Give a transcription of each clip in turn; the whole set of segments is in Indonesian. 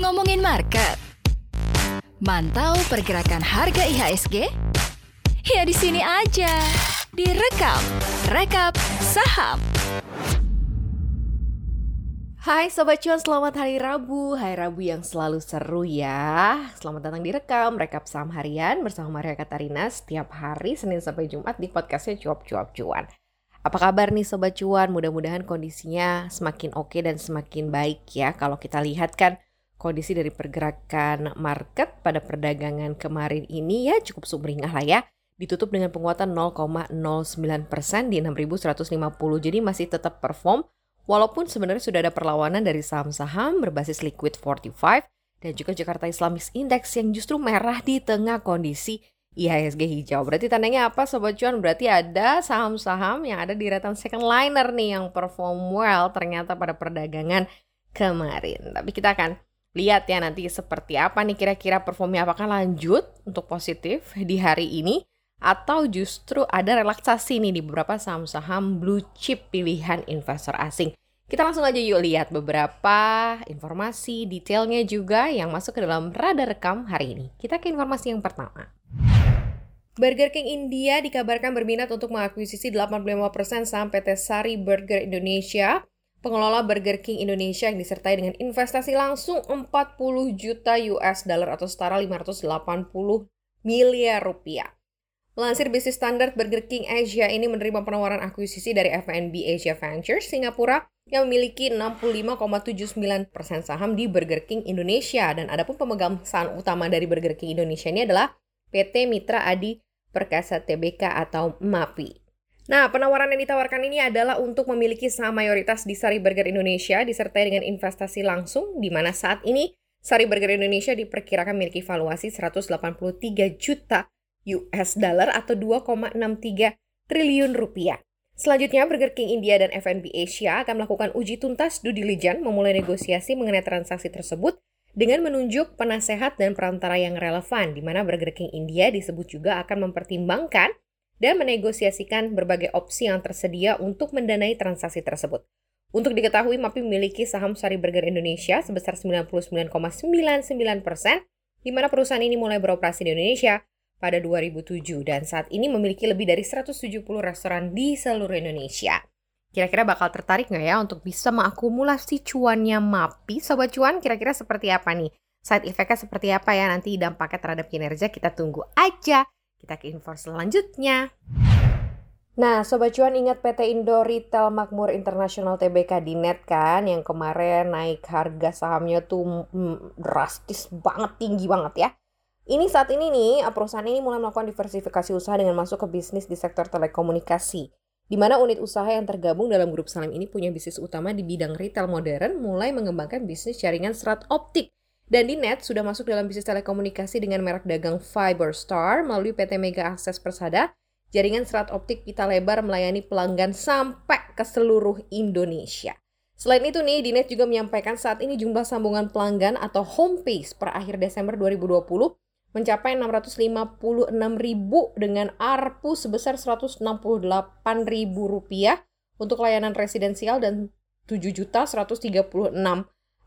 Ngomongin market. Mantau pergerakan harga IHSG? Ya di sini aja. Direkap, rekap saham. Hai Sobat Cuan, selamat hari Rabu. Hari Rabu yang selalu seru ya. Selamat datang di Rekam, Rekap Saham Harian bersama Maria Katarina setiap hari Senin sampai Jumat di podcastnya Cuap-Cuap Cuan. Apa kabar nih Sobat Cuan? Mudah-mudahan kondisinya semakin oke dan semakin baik ya. Kalau kita lihat kan kondisi dari pergerakan market pada perdagangan kemarin ini ya cukup sumringah lah ya. Ditutup dengan penguatan 0,09% di 6150. Jadi masih tetap perform Walaupun sebenarnya sudah ada perlawanan dari saham-saham berbasis liquid 45 dan juga Jakarta Islamis Index yang justru merah di tengah kondisi IHSG hijau. Berarti tandanya apa Sobat Cuan? Berarti ada saham-saham yang ada di ratan second liner nih yang perform well ternyata pada perdagangan kemarin. Tapi kita akan lihat ya nanti seperti apa nih kira-kira performnya apakah lanjut untuk positif di hari ini atau justru ada relaksasi nih di beberapa saham-saham blue chip pilihan investor asing. Kita langsung aja yuk lihat beberapa informasi detailnya juga yang masuk ke dalam radar rekam hari ini. Kita ke informasi yang pertama. Burger King India dikabarkan berminat untuk mengakuisisi 85% saham PT Sari Burger Indonesia. Pengelola Burger King Indonesia yang disertai dengan investasi langsung 40 juta US dollar atau setara 580 miliar rupiah. Melansir bisnis standar Burger King Asia ini menerima penawaran akuisisi dari FNB Asia Ventures Singapura yang memiliki 65,79% saham di Burger King Indonesia dan adapun pemegang saham utama dari Burger King Indonesia ini adalah PT Mitra Adi Perkasa Tbk atau MAPI. Nah, penawaran yang ditawarkan ini adalah untuk memiliki saham mayoritas di Sari Burger Indonesia disertai dengan investasi langsung di mana saat ini Sari Burger Indonesia diperkirakan memiliki valuasi 183 juta US dollar atau 2,63 triliun rupiah. Selanjutnya, Burger King India dan FNB Asia akan melakukan uji tuntas due diligence memulai negosiasi mengenai transaksi tersebut dengan menunjuk penasehat dan perantara yang relevan, di mana Burger King India disebut juga akan mempertimbangkan dan menegosiasikan berbagai opsi yang tersedia untuk mendanai transaksi tersebut. Untuk diketahui, MAPI memiliki saham Sari Burger Indonesia sebesar 99,99%, di mana perusahaan ini mulai beroperasi di Indonesia pada 2007 dan saat ini memiliki lebih dari 170 restoran di seluruh Indonesia. Kira-kira bakal tertarik nggak ya untuk bisa mengakumulasi cuannya MAPI? Sobat cuan kira-kira seperti apa nih? Side effect-nya seperti apa ya nanti dampaknya terhadap kinerja kita tunggu aja. Kita ke info selanjutnya. Nah, Sobat Cuan ingat PT Indo Retail Makmur International TBK di net kan yang kemarin naik harga sahamnya tuh mm, drastis banget, tinggi banget ya. Ini saat ini nih, perusahaan ini mulai melakukan diversifikasi usaha dengan masuk ke bisnis di sektor telekomunikasi. Di mana unit usaha yang tergabung dalam grup Salim ini punya bisnis utama di bidang retail modern, mulai mengembangkan bisnis jaringan serat optik. Dan di net sudah masuk dalam bisnis telekomunikasi dengan merek dagang Fiberstar melalui PT Mega Akses Persada, jaringan serat optik pita lebar melayani pelanggan sampai ke seluruh Indonesia. Selain itu nih, Dinet juga menyampaikan saat ini jumlah sambungan pelanggan atau home base per akhir Desember 2020 mencapai 656 ribu dengan ARPU sebesar 168 ribu rupiah untuk layanan residensial dan 7 juta 136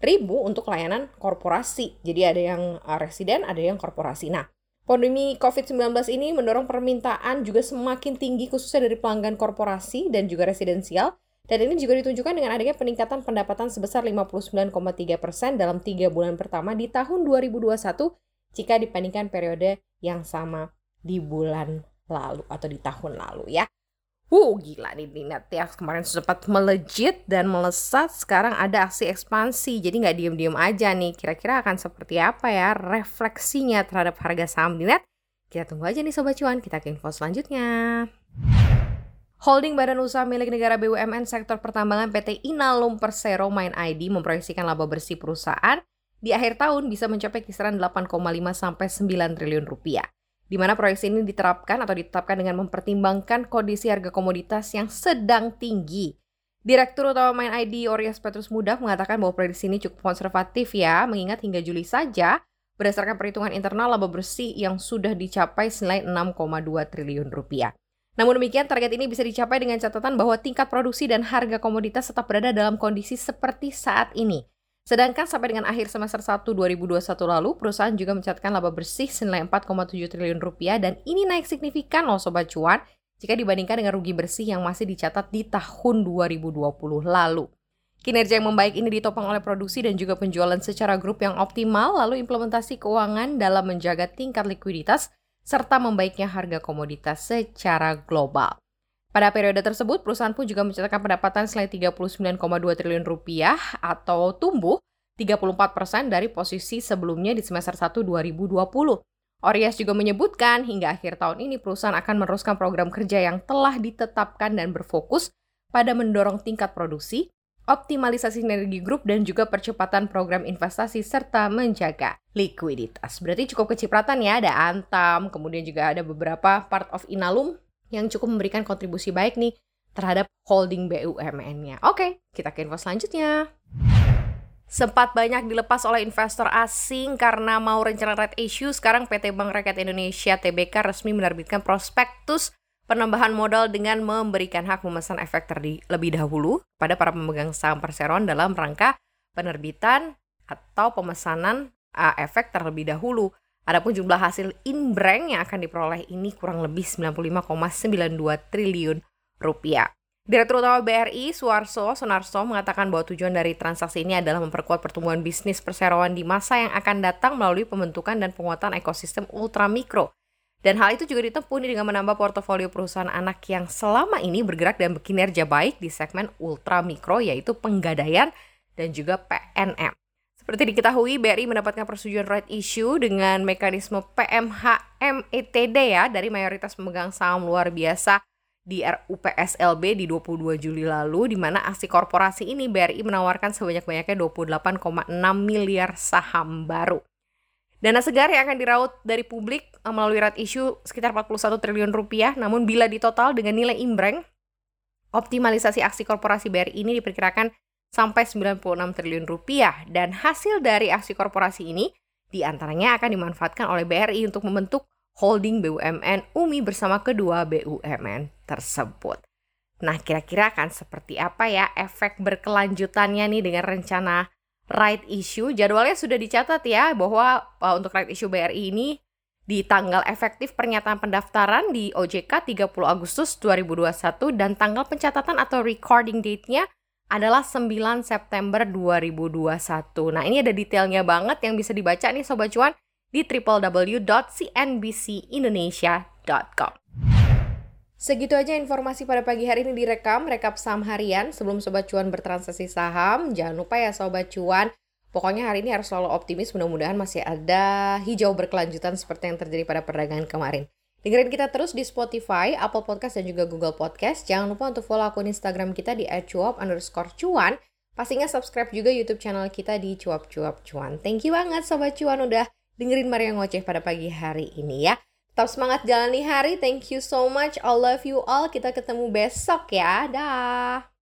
ribu untuk layanan korporasi. Jadi ada yang uh, residen, ada yang korporasi. Nah, pandemi COVID-19 ini mendorong permintaan juga semakin tinggi khususnya dari pelanggan korporasi dan juga residensial. Dan ini juga ditunjukkan dengan adanya peningkatan pendapatan sebesar 59,3 persen dalam tiga bulan pertama di tahun 2021 jika dibandingkan periode yang sama di bulan lalu atau di tahun lalu ya. Wuh gila nih minat ya. Kemarin sempat melejit dan melesat sekarang ada aksi ekspansi. Jadi nggak diem-diem aja nih. Kira-kira akan seperti apa ya refleksinya terhadap harga saham di net kita tunggu aja nih Sobat Cuan. Kita ke info selanjutnya. Holding Badan Usaha milik negara BUMN sektor pertambangan PT Inalum Persero Main ID memproyeksikan laba bersih perusahaan di akhir tahun bisa mencapai kisaran 8,5 sampai 9 triliun rupiah. Di mana proyeksi ini diterapkan atau ditetapkan dengan mempertimbangkan kondisi harga komoditas yang sedang tinggi. Direktur Utama Main ID Orias Petrus Mudah mengatakan bahwa prediksi ini cukup konservatif ya, mengingat hingga Juli saja berdasarkan perhitungan internal laba bersih yang sudah dicapai senilai 6,2 triliun rupiah. Namun demikian, target ini bisa dicapai dengan catatan bahwa tingkat produksi dan harga komoditas tetap berada dalam kondisi seperti saat ini. Sedangkan sampai dengan akhir semester 1 2021 lalu, perusahaan juga mencatatkan laba bersih senilai 4,7 triliun rupiah dan ini naik signifikan loh Sobat Cuan jika dibandingkan dengan rugi bersih yang masih dicatat di tahun 2020 lalu. Kinerja yang membaik ini ditopang oleh produksi dan juga penjualan secara grup yang optimal, lalu implementasi keuangan dalam menjaga tingkat likuiditas serta membaiknya harga komoditas secara global. Pada periode tersebut, perusahaan pun juga mencatatkan pendapatan selain 39,2 triliun rupiah atau tumbuh 34% persen dari posisi sebelumnya di semester 1 2020. Orias juga menyebutkan hingga akhir tahun ini perusahaan akan meneruskan program kerja yang telah ditetapkan dan berfokus pada mendorong tingkat produksi, optimalisasi sinergi grup, dan juga percepatan program investasi serta menjaga likuiditas. Berarti cukup kecipratan ya, ada Antam, kemudian juga ada beberapa part of Inalum yang cukup memberikan kontribusi baik nih terhadap holding BUMN-nya. Oke, kita ke info selanjutnya. Sempat banyak dilepas oleh investor asing karena mau rencana red issue, sekarang PT Bank Rakyat Indonesia TBK resmi menerbitkan prospektus penambahan modal dengan memberikan hak memesan efek terlebih dahulu pada para pemegang saham perseroan dalam rangka penerbitan atau pemesanan efek terlebih dahulu. Adapun jumlah hasil inbreng yang akan diperoleh ini kurang lebih 95,92 triliun rupiah. Direktur Utama BRI, Suarso Sonarso, mengatakan bahwa tujuan dari transaksi ini adalah memperkuat pertumbuhan bisnis perseroan di masa yang akan datang melalui pembentukan dan penguatan ekosistem ultramikro dan hal itu juga ditempuh dengan menambah portofolio perusahaan anak yang selama ini bergerak dan berkinerja baik di segmen ultra mikro yaitu penggadaian dan juga PNM. Seperti diketahui, BRI mendapatkan persetujuan right issue dengan mekanisme PMHMETD ya dari mayoritas pemegang saham luar biasa di RUPSLB di 22 Juli lalu, di mana aksi korporasi ini BRI menawarkan sebanyak-banyaknya 28,6 miliar saham baru. Dana segar yang akan diraut dari publik eh, melalui rat issue sekitar 41 triliun rupiah, namun bila ditotal dengan nilai imbreng, optimalisasi aksi korporasi BRI ini diperkirakan sampai 96 triliun rupiah dan hasil dari aksi korporasi ini di antaranya akan dimanfaatkan oleh BRI untuk membentuk holding BUMN UMI bersama kedua BUMN tersebut. Nah, kira-kira akan seperti apa ya efek berkelanjutannya nih dengan rencana right issue jadwalnya sudah dicatat ya bahwa uh, untuk right issue BRI ini di tanggal efektif pernyataan pendaftaran di OJK 30 Agustus 2021 dan tanggal pencatatan atau recording date-nya adalah 9 September 2021. Nah, ini ada detailnya banget yang bisa dibaca nih Sobat Cuan di www.cnbcindonesia.com. Segitu aja informasi pada pagi hari ini direkam, rekap saham harian. Sebelum Sobat Cuan bertransaksi saham, jangan lupa ya Sobat Cuan, pokoknya hari ini harus selalu optimis, mudah-mudahan masih ada hijau berkelanjutan seperti yang terjadi pada perdagangan kemarin. Dengerin kita terus di Spotify, Apple Podcast, dan juga Google Podcast. Jangan lupa untuk follow akun Instagram kita di @cuap underscore cuan. Pastinya subscribe juga YouTube channel kita di cuap cuap cuan. Thank you banget Sobat Cuan udah dengerin Maria Ngoceh pada pagi hari ini ya. Tetap semangat jalani hari. Thank you so much. I love you all. Kita ketemu besok ya. Dah.